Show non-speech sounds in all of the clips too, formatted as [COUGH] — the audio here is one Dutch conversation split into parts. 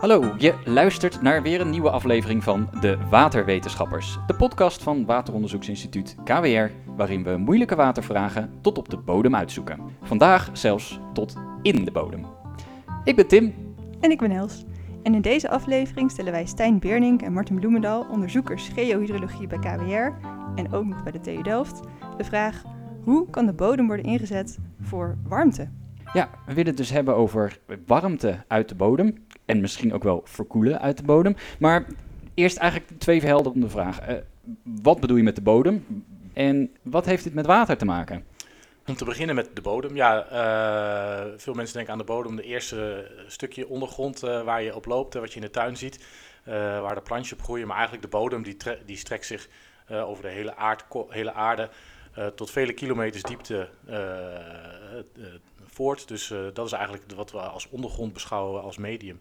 Hallo, je luistert naar weer een nieuwe aflevering van De Waterwetenschappers, de podcast van Wateronderzoeksinstituut KWR, waarin we moeilijke watervragen tot op de bodem uitzoeken. Vandaag zelfs tot in de bodem. Ik ben Tim. En ik ben Els. En in deze aflevering stellen wij Stijn Beernink en Martin Bloemendaal, onderzoekers geohydrologie bij KWR en ook nog bij de TU Delft, de vraag hoe kan de bodem worden ingezet voor warmte? Ja, we willen het dus hebben over warmte uit de bodem en misschien ook wel verkoelen uit de bodem. Maar eerst eigenlijk twee verhelderende vragen. Uh, wat bedoel je met de bodem en wat heeft dit met water te maken? Om te beginnen met de bodem. Ja, uh, veel mensen denken aan de bodem, de eerste stukje ondergrond uh, waar je op loopt, wat je in de tuin ziet, waar de plantjes op groeien. Maar eigenlijk de bodem die, die strekt zich over de hele, hele aarde tot vele kilometers diepte voort. Dus dat is eigenlijk wat we als ondergrond beschouwen als medium.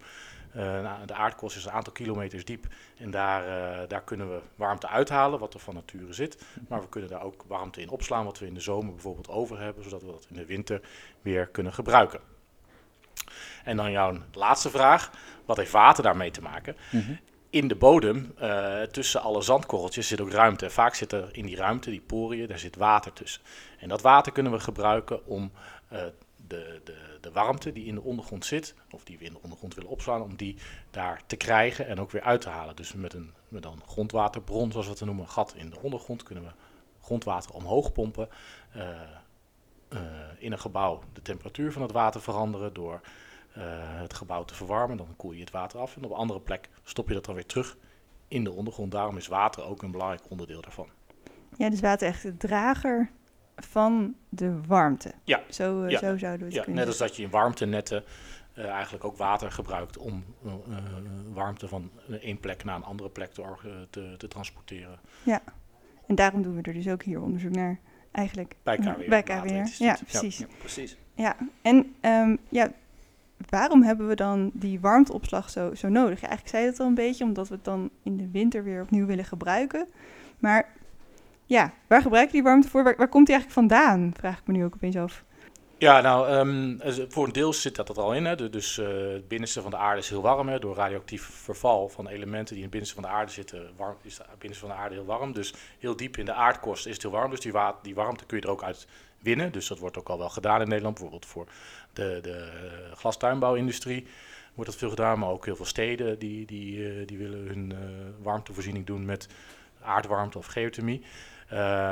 Nou, de aardkorst is een aantal kilometers diep en daar, daar kunnen we warmte uithalen, wat er van nature zit. Maar we kunnen daar ook warmte in opslaan, wat we in de zomer bijvoorbeeld over hebben, zodat we dat in de winter weer kunnen gebruiken. En dan jouw laatste vraag, wat heeft water daarmee te maken? -hmm. In de bodem, uh, tussen alle zandkorreltjes, zit ook ruimte. Vaak zit er in die ruimte, die poriën, daar zit water tussen. En dat water kunnen we gebruiken om de, de, de warmte die in de ondergrond zit, of die we in de ondergrond willen opslaan, om die daar te krijgen en ook weer uit te halen. Dus met een, met een grondwaterbron, zoals we het noemen, een gat in de ondergrond, kunnen we grondwater omhoog pompen. Uh, in een gebouw de temperatuur van het water veranderen door het gebouw te verwarmen. Dan koel je het water af en op een andere plek stop je dat dan weer terug in de ondergrond. Daarom is water ook een belangrijk onderdeel daarvan. Ja, dus water echt de drager van de warmte. Ja. Zo, ja. zo zouden we het ja, kunnen Net als dat je in warmtenetten uh, eigenlijk ook water gebruikt om uh, warmte van één plek naar een andere plek te, te, te, transporteren. Ja, en daarom doen we er dus ook hier onderzoek naar. Eigenlijk. Bij KWR. Bij KWR, ja, precies. Ja, precies. Ja, en um, ja, waarom hebben we dan die warmteopslag zo, zo nodig? Eigenlijk zei je het al een beetje, omdat we het dan in de winter weer opnieuw willen gebruiken. Maar ja, waar gebruik je die warmte voor? Waar, waar komt die eigenlijk vandaan? Vraag ik me nu ook opeens af. Ja, nou, um, voor een deel zit dat er al in. Hè. Dus uh, het binnenste van de aarde is heel warm. Hè. Door radioactief verval van elementen die in het binnenste van de aarde zitten, warm, is het binnenste van de aarde heel warm. Dus heel diep in de aardkorst is het heel warm. Dus die, wa die warmte kun je er ook uit winnen. Dus dat wordt ook al wel gedaan in Nederland. Bijvoorbeeld voor de, de glastuinbouwindustrie wordt dat veel gedaan. Maar ook heel veel steden die, die, uh, die willen hun warmtevoorziening doen met aardwarmte of geothermie.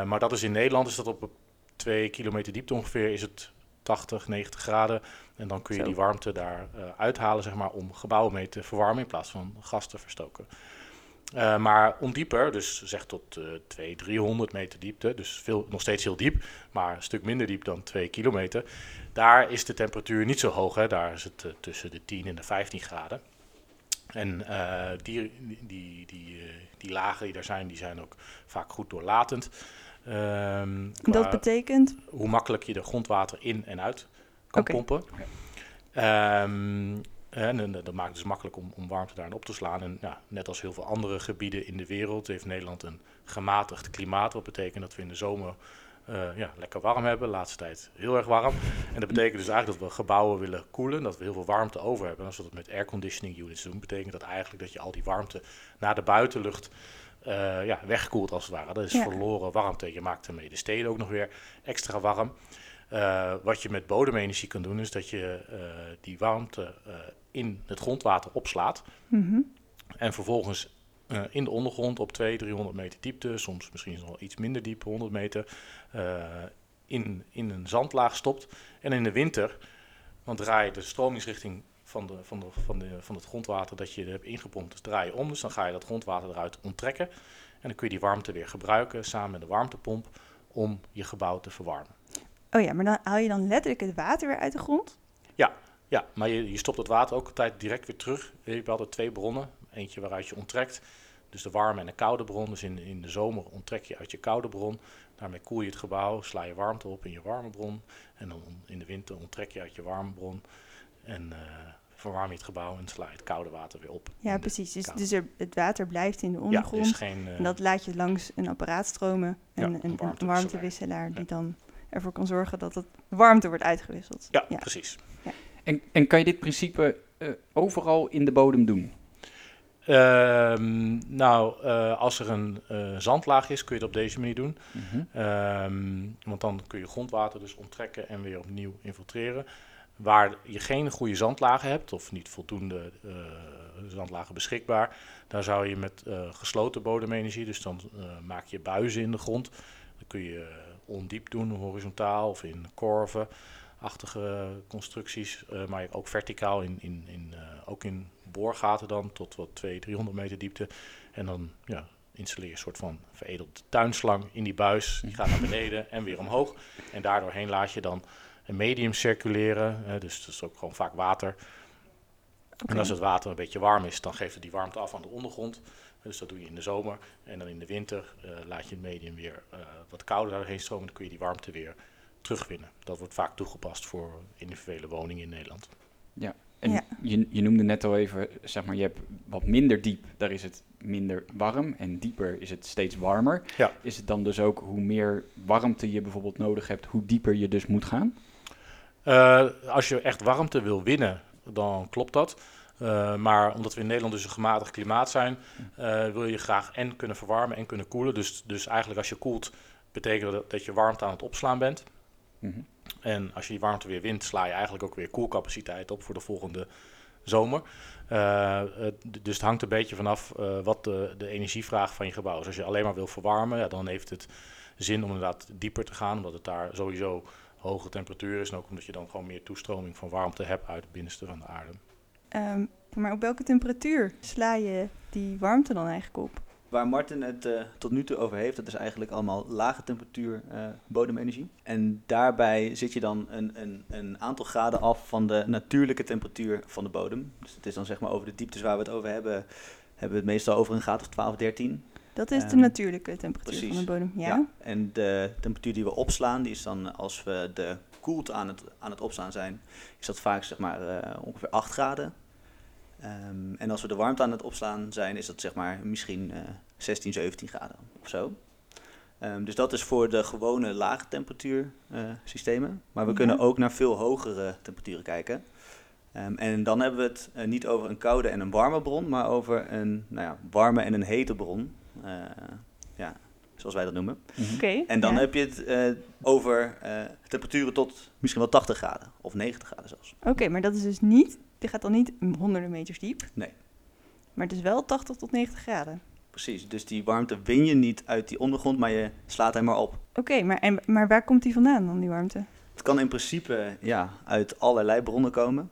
Maar dat is in Nederland, is dat op twee kilometer diepte ongeveer, is het 80, 90 graden. En dan kun je Zo. die warmte daar uh, uithalen, zeg maar, om gebouwen mee te verwarmen in plaats van gas te verstoken. Uh, maar ondieper, dus zeg tot uh, 200, 300 meter diepte, dus veel, nog steeds heel diep, maar een stuk minder diep dan 2 kilometer. Daar is de temperatuur niet zo hoog, hè? daar is het uh, tussen de 10 en de 15 graden. En die, die, die, die lagen die daar zijn, die zijn ook vaak goed doorlatend. Um, dat betekent? Hoe makkelijk je er grondwater in en uit kan okay. pompen. Um, en dat maakt het dus makkelijk om, om warmte daarin op te slaan. En ja, net als heel veel andere gebieden in de wereld heeft Nederland een gematigd klimaat. Wat betekent dat we in de zomer uh, ja, lekker warm hebben. De laatste tijd heel erg warm. En dat betekent dus eigenlijk dat we gebouwen willen koelen. Dat we heel veel warmte over hebben. En als we dat met airconditioning units doen, betekent dat eigenlijk dat je al die warmte naar de buitenlucht uh, ja, wegkoelt als het ware. Dat is ja. verloren warmte. Je maakt ermee de steden ook nog weer extra warm. Uh, wat je met bodemenergie kan doen, is dat je uh, die warmte in het grondwater opslaat. Mm -hmm. En vervolgens in de ondergrond op 200, 300 meter diepte, soms misschien nog iets minder diep, 100 meter, in, in een zandlaag stopt. En in de winter, dan draai je de stromingsrichting van, de, van, de, van, de, van het grondwater dat je hebt ingepompt, dus draai je om. Dus dan ga je dat grondwater eruit onttrekken. En dan kun je die warmte weer gebruiken samen met de warmtepomp om je gebouw te verwarmen. Oh ja, maar dan haal je dan letterlijk het water weer uit de grond? Ja, ja maar je, je stopt het water ook altijd direct weer terug. Je hebt altijd twee bronnen. Eentje waaruit je onttrekt, dus de warme en de koude bron. Dus in, in de zomer onttrek je uit je koude bron. Daarmee koel je het gebouw, sla je warmte op in je warme bron. En dan in de winter onttrek je uit je warme bron. En uh, verwarm je het gebouw en sla je het koude water weer op. Ja, precies. Dus, dus er, het water blijft in de ondergrond. Ja, geen, uh, en dat laat je langs een apparaat stromen. En ja, een, een warmtewisselaar, die dan ervoor kan zorgen dat het warmte wordt uitgewisseld. Ja, precies. En, en kan je dit principe eh, overal in de bodem doen? Ehm, nou, eh, als er een eh, zandlaag is, kun je het op deze manier doen. Mhm. Ehm, want dan kun je grondwater dus onttrekken en weer opnieuw infiltreren. Waar je geen goede zandlagen hebt, of niet voldoende eh, zandlagen beschikbaar, daar zou je met eh, gesloten bodemenergie, dus dan eh, maak je buizen in de grond. Dan kun je ondiep doen, horizontaal of in korven. Achtige constructies, maar ook verticaal, in, in, in, ook in boorgaten dan, tot wat 200, 300 meter diepte. En dan ja, installeer je een soort van veredelde tuinslang in die buis. Die gaat naar beneden en weer omhoog. En daardoorheen laat je dan een medium circuleren. hè, dus dat is ook gewoon vaak water. En als het water een beetje warm is, dan geeft het die warmte af aan de ondergrond. Dus dat doe je in de zomer. En dan in de winter eh, laat je het medium weer eh, wat kouder daarheen stromen. Dan kun je die warmte weer terugwinnen. Dat wordt vaak toegepast voor individuele woningen in Nederland. En Ja. je, je noemde net al even, zeg maar, je hebt wat minder diep, daar is het minder warm. En dieper is het steeds warmer. Ja. Is het dan dus ook hoe meer warmte je bijvoorbeeld nodig hebt, hoe dieper je dus moet gaan? Eh, als je echt warmte wil winnen, dan klopt dat. Eh, maar omdat we in Nederland dus een gematigd klimaat zijn, eh, wil je graag en kunnen verwarmen en kunnen koelen. Dus, dus eigenlijk als je koelt, betekent dat dat je warmte aan het opslaan bent. Mhm. En als je die warmte weer wint, sla je eigenlijk ook weer koelcapaciteit op voor de volgende zomer. Dus het hangt een beetje vanaf wat de, de energievraag van je gebouw is. Als je alleen maar wil verwarmen, ja, dan heeft het zin om inderdaad dieper te gaan, omdat het daar sowieso hoge temperatuur is. En ook omdat je dan gewoon meer toestroming van warmte hebt uit het binnenste van de aarde. Ehm, maar op welke temperatuur sla je die warmte dan eigenlijk op? Waar Martin het eh, tot nu toe over heeft, dat is eigenlijk allemaal lage temperatuur eh, bodemenergie. En daarbij zit je dan een, een, een aantal graden af van de natuurlijke temperatuur van de bodem. Dus het is dan zeg maar over de dieptes waar we het over hebben, hebben we het meestal over een graad of 12, 13. Dat is de Ehm, natuurlijke temperatuur van de bodem. Ja. En de temperatuur die we opslaan, die is dan als we de koelte aan het, aan het opslaan zijn, is dat vaak zeg maar eh, ongeveer 8 graden. Ehm, en als we de warmte aan het opslaan zijn, is dat zeg maar misschien eh 16, 17 graden of zo. Ehm, dus dat is voor de gewone lage temperatuur eh, systemen. Maar we Ja. kunnen ook naar veel hogere temperaturen kijken. En dan hebben we het eh, niet over een koude en een warme bron, maar over een nou ja, warme en een hete bron. Eh, ja, zoals wij dat noemen. Mhm. Oké. En dan ja. heb je het eh, over eh, temperaturen tot misschien wel 80 graden of 90 graden zelfs. Oké, maar dat is dus niet, die gaat dan niet honderden meters diep. Nee. Maar het is wel 80 tot 90 graden. Precies, dus die warmte win je niet uit die ondergrond, maar je slaat hem maar op. Oké, maar, en- maar waar komt die vandaan dan, die warmte? Het kan in principe ja, uit allerlei bronnen komen.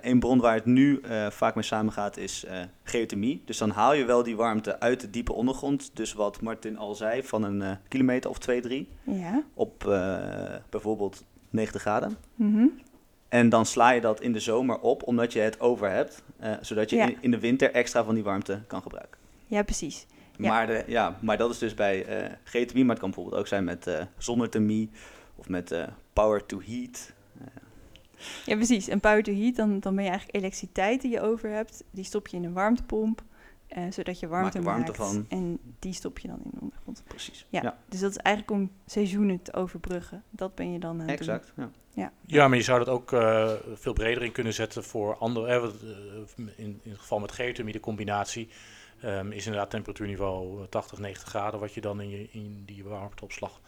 Eén bron waar het nu eh, vaak mee samengaat is eh, geothermie. Dus dan haal je wel die warmte uit de diepe ondergrond. Dus wat Martin al zei, van een kilometer of 2, 3 Ja. op bijvoorbeeld 90 graden. Mhm. En dan sla je dat in de zomer op, omdat je het over hebt. zodat je Ja. in, in de winter extra van die warmte kan gebruiken. Ja, precies. Ja. Maar, de, ja, maar dat is dus bij eh geothermie, maar het kan bijvoorbeeld ook zijn met zonnerthermie of met power to heat. [LAUGHS] Ja, precies. En power to heat, dan, dan ben je eigenlijk elektriciteit die je over hebt. Die stop je in een warmtepomp, eh, zodat je warmte Maak er warmte maakt. van. En die stop je dan in de ondergrond. Precies. Ja. Dus dat is eigenlijk om seizoenen te overbruggen. Dat ben je dan aan het doen. exact. Ja. Ja, maar je zou dat ook eh, veel breder in kunnen zetten voor andere. eh, wat, in, in het geval met geothermie, de combinatie, ehm, is inderdaad temperatuurniveau eh, 80, 90 graden, wat je dan in, je, in die warmteopslag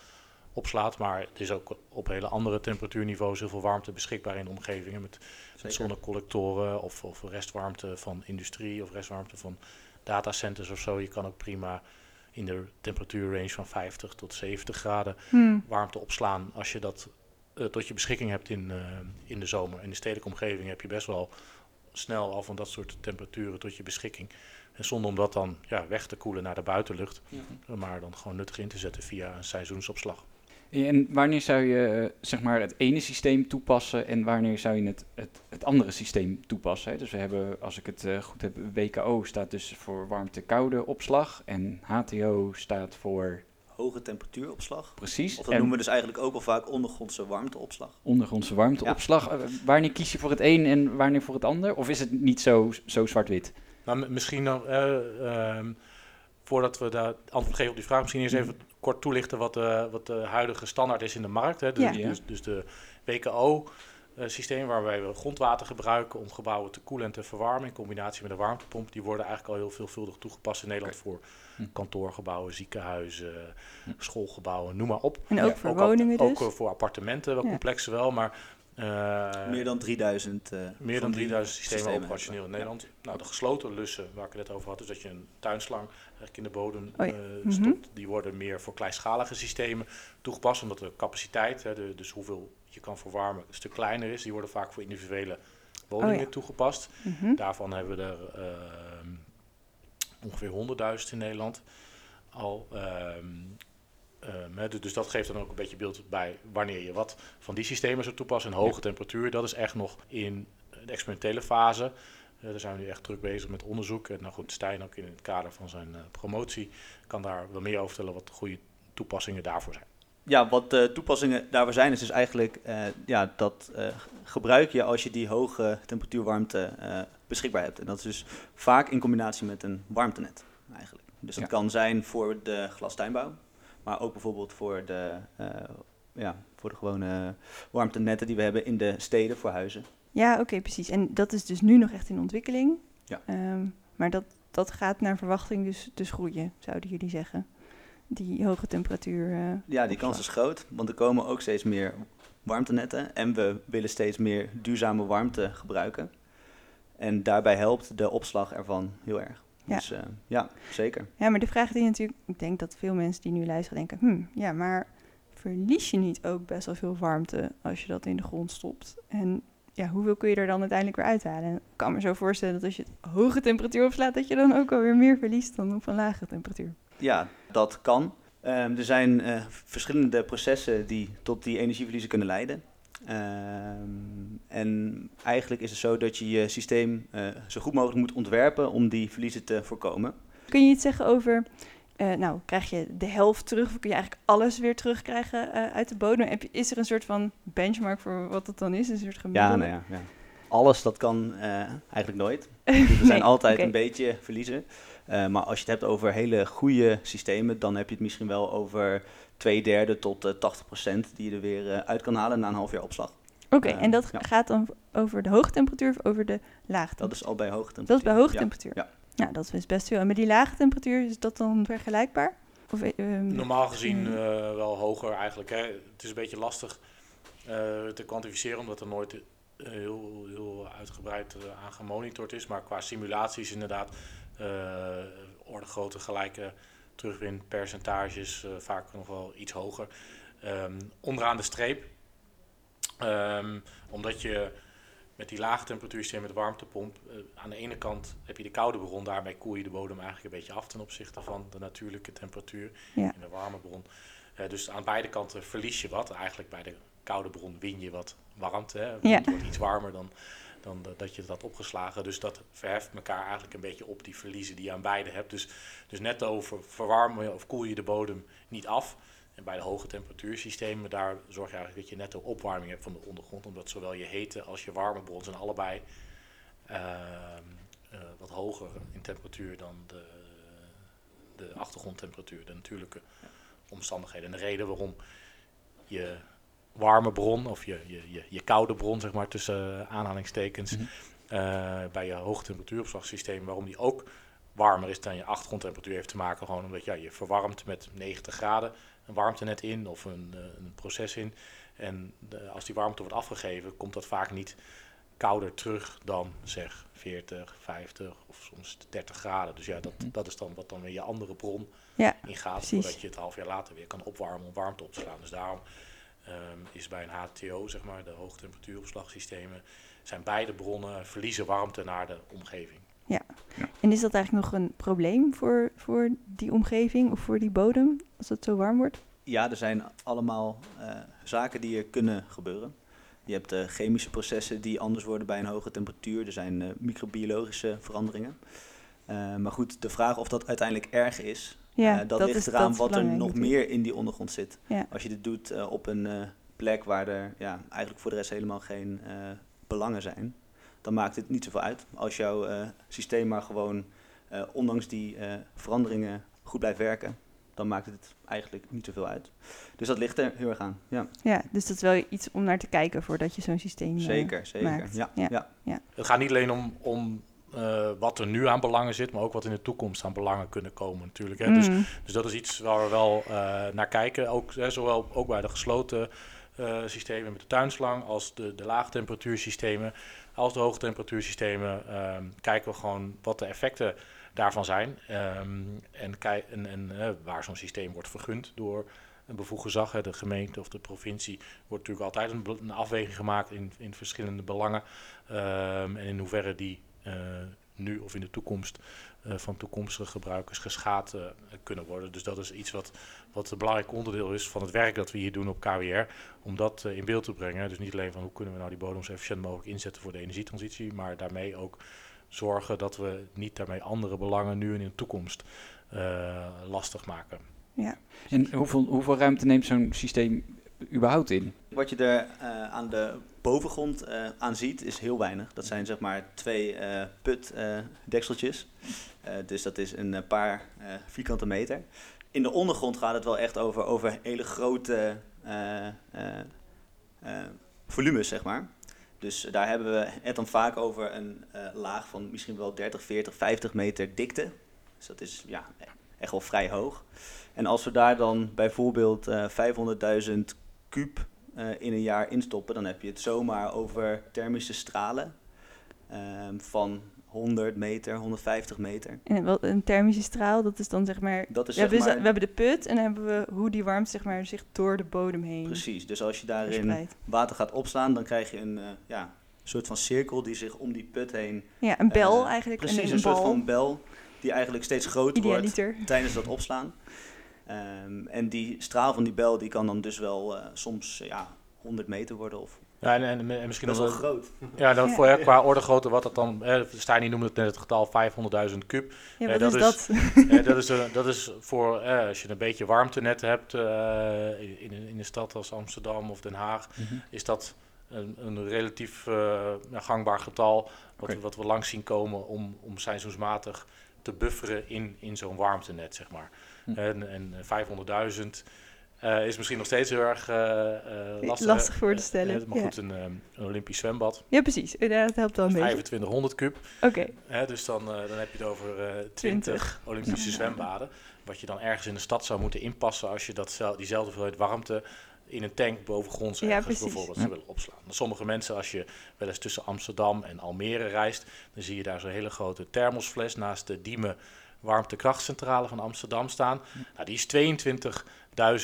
opslaat. Maar het is ook op hele andere temperatuurniveaus heel veel warmte beschikbaar in de omgevingen. Met, zonnecollectoren of, of restwarmte van industrie of restwarmte van datacenters of zo. Je kan ook prima in de temperatuurrange van 50 tot 70 graden Hmm. warmte opslaan als je dat eh, tot je beschikking hebt in, eh, in de zomer. In de stedelijke omgeving heb je best wel snel al van dat soort temperaturen tot je beschikking. En zonder om dat dan ja, weg te koelen naar de buitenlucht, maar dan gewoon nuttig in te zetten via een seizoensopslag. En wanneer zou je eh, zeg maar het ene systeem toepassen en wanneer zou je het, het, het andere systeem toepassen? Hè? Dus we hebben, als ik het eh, goed heb, WKO staat dus voor warmte-koude opslag en HTO staat voor Hoge temperatuuropslag. precies Of dat en noemen we dus eigenlijk ook wel vaak ondergrondse warmteopslag. ondergrondse warmteopslag. Eh, wanneer kies je voor het een en wanneer voor het ander? Of is het niet zo, zo zwart-wit? Maar m- misschien nog, eh, ehm, voordat we daar antwoord geven op die vraag, misschien eerst even kort toelichten wat de, wat de huidige standaard is in de markt. Hè. Dus, Ja. Ja. dus, dus de WKO eh, systeem waarbij we grondwater gebruiken om gebouwen te koelen en te verwarmen in combinatie met een warmtepomp. Die worden eigenlijk al heel veelvuldig toegepast in Nederland voor Hm. kantoorgebouwen, ziekenhuizen, Hm. schoolgebouwen, noem maar op. En ook Ja, voor woningen dus. Ook eh, voor appartementen, wel Ja. complexer wel, maar eh, Meer dan 3000. eh, meer dan die 3000 systemen, systemen operationeel in. Nederland. Nou, de gesloten lussen, waar ik het net over had, dus dat je een tuinslang eigenlijk in de bodem Oh ja. eh, Mhm. stopt, die worden meer voor kleinschalige systemen toegepast, omdat de capaciteit, hè, de, dus hoeveel je kan verwarmen, een stuk kleiner is. Die worden vaak voor individuele woningen Oh ja. toegepast. Mhm. Daarvan hebben we er ehm, ongeveer 100.000 in Nederland al. Ehm, ehm, dus- dus dat geeft dan ook een beetje beeld bij wanneer je wat van die systemen zou toepassen. En hoge temperatuur, dat is echt nog in de experimentele fase. Eh, daar zijn we nu echt druk bezig met onderzoek. En nou goed, Stijn ook in het kader van zijn eh, promotie kan daar wel meer over vertellen wat de goede toepassingen daarvoor zijn. Ja, wat de toepassingen daarvoor zijn, is dus eigenlijk eh, ja, dat gebruik je als je die hoge temperatuurwarmte beschikbaar hebt. En dat is dus vaak in combinatie met een warmtenet eigenlijk. Dus dat Ja. kan zijn voor de glastuinbouw, maar ook bijvoorbeeld voor de, ja, voor de gewone warmtenetten die we hebben in de steden voor huizen. Ja, oké, precies. En dat is dus nu nog echt in ontwikkeling. Ja. Ehm, maar dat, dat gaat naar verwachting dus, dus groeien, zouden jullie zeggen. Die hoge temperatuur. eh, Ja, die kans is groot, want er komen ook steeds meer warmtenetten en we willen steeds meer duurzame warmte gebruiken. En daarbij helpt de opslag ervan heel erg. Ja. Dus eh, ja, zeker. Ja, maar de vraag die natuurlijk, ik denk dat veel mensen die nu luisteren denken, hm, ja, maar verlies je niet ook best wel veel warmte als je dat in de grond stopt? En ja, hoeveel kun je er dan uiteindelijk weer uithalen? En ik kan me zo voorstellen dat als je het hoge temperatuur opslaat, dat je dan ook alweer meer verliest dan op een lage temperatuur. Ja, dat kan. Ehm, er zijn eh, verschillende processen die tot die energieverliezen kunnen leiden. Ehm, en eigenlijk is het zo dat je je systeem eh, zo goed mogelijk moet ontwerpen om die verliezen te voorkomen. Kun je iets zeggen over, eh, nou, krijg je de helft terug of kun je eigenlijk alles weer terugkrijgen eh, uit de bodem? Heb je, is er een soort van benchmark voor wat het dan is? Een soort gemiddelde? Ja, nou ja, ja. Alles dat kan eh, eigenlijk nooit. [LAUGHS] Er zijn Nee, altijd een beetje verliezen. Maar als je het hebt over hele goede systemen, dan heb je het misschien wel over twee derde tot eh 80 procent die je er weer uit kan halen na een half jaar opslag. Oké, en dat ja. gaat dan over de hoge temperatuur of over de lage temperatuur? Dat is al bij hoge temperatuur. Dat is bij hoge Ja. temperatuur. Ja. Nou, dat is best veel. En met die lage temperatuur is dat dan vergelijkbaar? Of, eh, ehm, Normaal gezien Hmm. eh, wel hoger eigenlijk. Hè. Het is een beetje lastig eh, te kwantificeren, omdat er nooit heel, heel uitgebreid aan gemonitord is. Maar qua simulaties inderdaad, orde grote gelijke terugwinpercentages, eh vaak nog wel iets hoger. Ehm, onderaan de streep, Ehm, omdat je met die lage temperatuursysteem met warmtepomp, eh, aan de ene kant heb je de koude bron, daarmee koel je de bodem eigenlijk een beetje af ten opzichte van de natuurlijke temperatuur Ja. in de warme bron. Eh, dus aan beide kanten verlies je wat. Eigenlijk bij de koude bron win je wat warmte. Hè. Ja. Het wordt iets warmer dan, dan de- dat je had opgeslagen. Dus dat verheft elkaar eigenlijk een beetje op die verliezen die je aan beide hebt. Dus, dus net over verwarmen of koel je de bodem niet af. En bij de hoge temperatuursystemen, daar zorg je eigenlijk dat je netto opwarming hebt van de ondergrond. Omdat zowel je hete als je warme bron zijn allebei ehm, eh, wat hoger in temperatuur dan de, de achtergrondtemperatuur, de natuurlijke omstandigheden. En de reden waarom je warme bron of je, je, je, je koude bron, zeg maar tussen aanhalingstekens, Mhm. eh, bij je hoge temperatuuropslagsysteem, waarom die ook warmer is dan je achtergrondtemperatuur, heeft te maken gewoon omdat ja, je verwarmt met 90 graden een warmtenet in of een, eh, een proces in. En de- als die warmte wordt afgegeven, komt dat vaak niet kouder terug dan zeg 40, 50 of soms 30 graden. Dus ja, dat, Mhm. dat is dan wat dan weer je andere bron Ja, ingaat, zodat je het half jaar later weer kan opwarmen om warmte op te slaan. Dus daarom ehm, is bij een HTO, zeg maar, de hoogtemperatuuropslagsystemen, zijn beide bronnen verliezen warmte naar de omgeving. En is dat eigenlijk nog een probleem voor, voor die omgeving of voor die bodem, als het zo warm wordt? Ja, er zijn allemaal eh, zaken die er kunnen gebeuren. Je hebt eh, chemische processen die anders worden bij een hoge temperatuur. Er zijn eh, microbiologische veranderingen. Maar goed, de vraag of dat uiteindelijk erg is, Ja, dat, ligt is, eraan dat wat er nog meer in die ondergrond zit. Ja. Als je dit doet op een plek waar er ja, eigenlijk voor de rest helemaal geen belangen zijn, dan maakt het niet zoveel uit. Als jouw eh, systeem maar gewoon, eh, ondanks die eh, veranderingen, goed blijft werken, dan maakt het eigenlijk niet zoveel uit. Dus dat ligt er heel erg aan. Ja, Ja, dus dat is wel iets om naar te kijken voordat je zo'n systeem... zeker, zeker. maakt. Ja, Ja. ja. Het gaat niet alleen om, om eh, wat er nu aan belangen zit, maar ook wat in de toekomst aan belangen kunnen komen natuurlijk. Hè. Dus, mm, dus dat is iets waar we wel eh, naar kijken. Ook, hè, zowel ook bij de gesloten eh, systemen met de tuinslang als de, de laagtemperatuursystemen als de hoogtemperatuursystemen. ehm, kijken we gewoon wat de effecten daarvan zijn. Ehm, en eh, waar zo'n systeem wordt vergund door een bevoegd gezag, de gemeente of de provincie, wordt natuurlijk altijd een, afweging gemaakt in, in verschillende belangen. Ehm, en in hoeverre die eh, nu of in de toekomst van toekomstige gebruikers geschaad eh, kunnen worden. Dus dat is iets wat, wat een belangrijk onderdeel is van het werk dat we hier doen op KWR. Om dat eh, in beeld te brengen. Dus niet alleen van hoe kunnen we nou die bodems zo efficiënt mogelijk inzetten voor de energietransitie, maar daarmee ook zorgen dat we niet daarmee andere belangen nu en in de toekomst eh, lastig maken. ja. En hoeveel, hoeveel ruimte neemt zo'n systeem überhaupt in? Wat je er eh, aan de bovengrond eh, aan ziet, is heel weinig. Dat zijn zeg maar twee eh putdekseltjes. Eh, dus dat is een eh, paar eh, vierkante meter. In de ondergrond gaat het wel echt over, over hele grote eh, eh, eh, volumes, zeg maar. Dus daar hebben we het dan vaak over een eh, laag van misschien wel 30, 40, 50 meter dikte. Dus dat is ja, echt wel vrij hoog. En als we daar dan bijvoorbeeld eh 500.000 kuub eh, in een jaar instoppen, dan heb je het zomaar over thermische stralen ehm, van 100 meter, 150 meter. En wel een thermische straal, dat is dan zeg maar... Dat is we, zeg hebben, dus- maar, we hebben de put en dan hebben we hoe die warmte zeg maar, zich door de bodem heen precies. Dus als je daarin water gaat opslaan, dan krijg je een eh, ja, soort van cirkel die zich om die put heen... Ja, een bel eh, eigenlijk. Precies, en een, een, soort van bel die eigenlijk steeds groter wordt tijdens dat opslaan. Ehm, en die straal van die bel die kan dan dus wel eh, soms eh, ja, 100 meter worden of Ja, en, en, en misschien wel groot. Ja, dan Ja. voor, hè, qua orde grootte wat dat dan... Eh, Stijn noemde het net het getal 500.000 kub. Ja, Eh, wat dat is is- dat? [LAUGHS] Eh, dat, is, eh, dat is voor eh, als je een beetje warmtenet hebt eh, in, in, een- stad als Amsterdam of Den Haag, is dat een, een relatief eh, ja, gangbaar getal wat, we, wat we langs zien komen om, om seizoensmatig te bufferen in, in zo'n warmtenet, zeg maar. Hm. En, en eh, 500.000 eh, is misschien nog steeds heel erg eh, eh, lastig. Lastig voor te stellen, maar ja. goed, een, eh, een Olympisch zwembad, Ja, precies. Het helpt een beetje. 2500 kub. Oké, dus dan, dan heb je het over eh 20 20. Olympische Ja. zwembaden. Wat je dan ergens in de stad zou moeten inpassen als je dat, zel- diezelfde hoeveelheid warmte in een tank bovengronds Ja, ergens precies. bijvoorbeeld Ja. zou willen opslaan. Sommige mensen, als je wel eens tussen Amsterdam en Almere reist, dan zie je daar zo'n hele grote thermosfles naast de Diemen warmtekrachtcentrale van Amsterdam staan. Nou, die is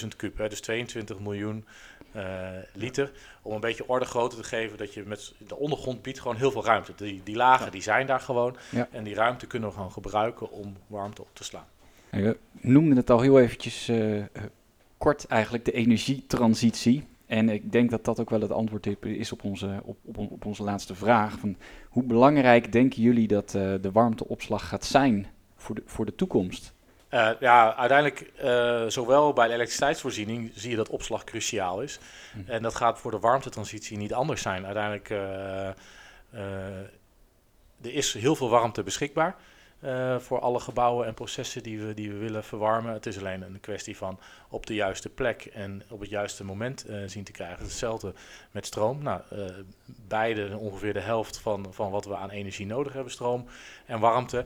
22.000 kub, hè, dus 22 miljoen eh, liter. Om een beetje orde grootte te geven, dat je met de ondergrond biedt gewoon heel veel ruimte. Die, die lagen Ja. die zijn daar gewoon. Ja. En die ruimte kunnen we gewoon gebruiken om warmte op te slaan. We noemden het al heel eventjes eh, eh, kort eigenlijk, de energietransitie. En ik denk dat dat ook wel het antwoord is op onze, op, op, op onze laatste vraag. Van hoe belangrijk denken jullie dat eh, de warmteopslag gaat zijn voor de, voor de toekomst? Eh, ja, uiteindelijk, eh, zowel bij de elektriciteitsvoorziening zie je dat opslag cruciaal is. Hm. En dat gaat voor de warmtetransitie niet anders zijn. Uiteindelijk, er is heel veel warmte beschikbaar eh, voor alle gebouwen en processen die we, die we willen verwarmen. Het is alleen een kwestie van op de juiste plek en op het juiste moment eh, zien te krijgen. Hetzelfde met stroom. Nou, eh, beide ongeveer de helft van, van wat we aan energie nodig hebben, stroom en warmte.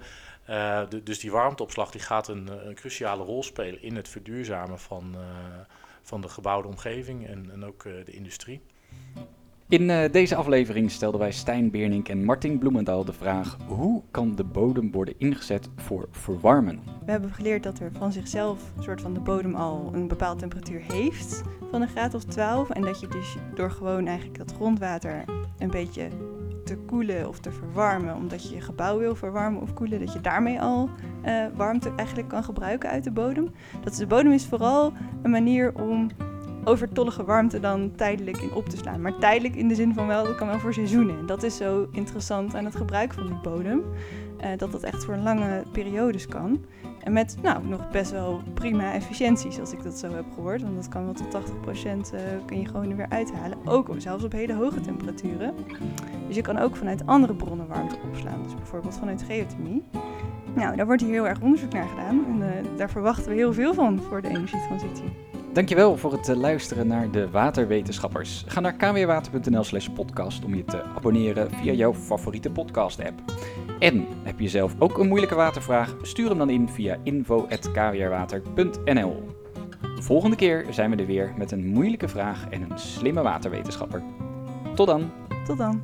Dus die warmteopslag die gaat een, een cruciale rol spelen in het verduurzamen van, van de gebouwde omgeving en, en ook de industrie. In eh, deze aflevering stelden wij Stijn Beernink en Martin Bloemendaal de vraag: hoe kan de bodem worden ingezet voor verwarmen? we hebben geleerd dat er van zichzelf een soort van de bodem al een bepaalde temperatuur heeft van een graad of 12. En dat je dus door gewoon eigenlijk dat grondwater een beetje te koelen of te verwarmen, omdat je je gebouw wil verwarmen of koelen, dat je daarmee al eh, warmte eigenlijk kan gebruiken uit de bodem. Dat is, de bodem is vooral een manier om overtollige warmte dan tijdelijk in op te slaan. Maar tijdelijk in de zin van wel, dat kan wel voor seizoenen. En dat is zo interessant aan het gebruik van die bodem. eh, dat dat echt voor lange periodes kan. En met nou, nog best wel prima efficiënties, als ik dat zo heb gehoord. Want dat kan wel tot 80% uh, kun je gewoon er weer uithalen. Ook zelfs op hele hoge temperaturen. Dus je kan ook vanuit andere bronnen warmte opslaan. Dus bijvoorbeeld vanuit geothermie. Nou, daar wordt hier heel erg onderzoek naar gedaan. En uh, daar verwachten we heel veel van voor de energietransitie. Dankjewel voor het luisteren naar de Waterwetenschappers. Ga naar kwwater.nl slash podcast om je te abonneren via jouw favoriete podcast app. En heb je zelf ook een moeilijke watervraag? Stuur hem dan in via info.kwrwater.nl Volgende keer zijn we er weer met een moeilijke vraag en een slimme waterwetenschapper. Tot dan! Tot dan!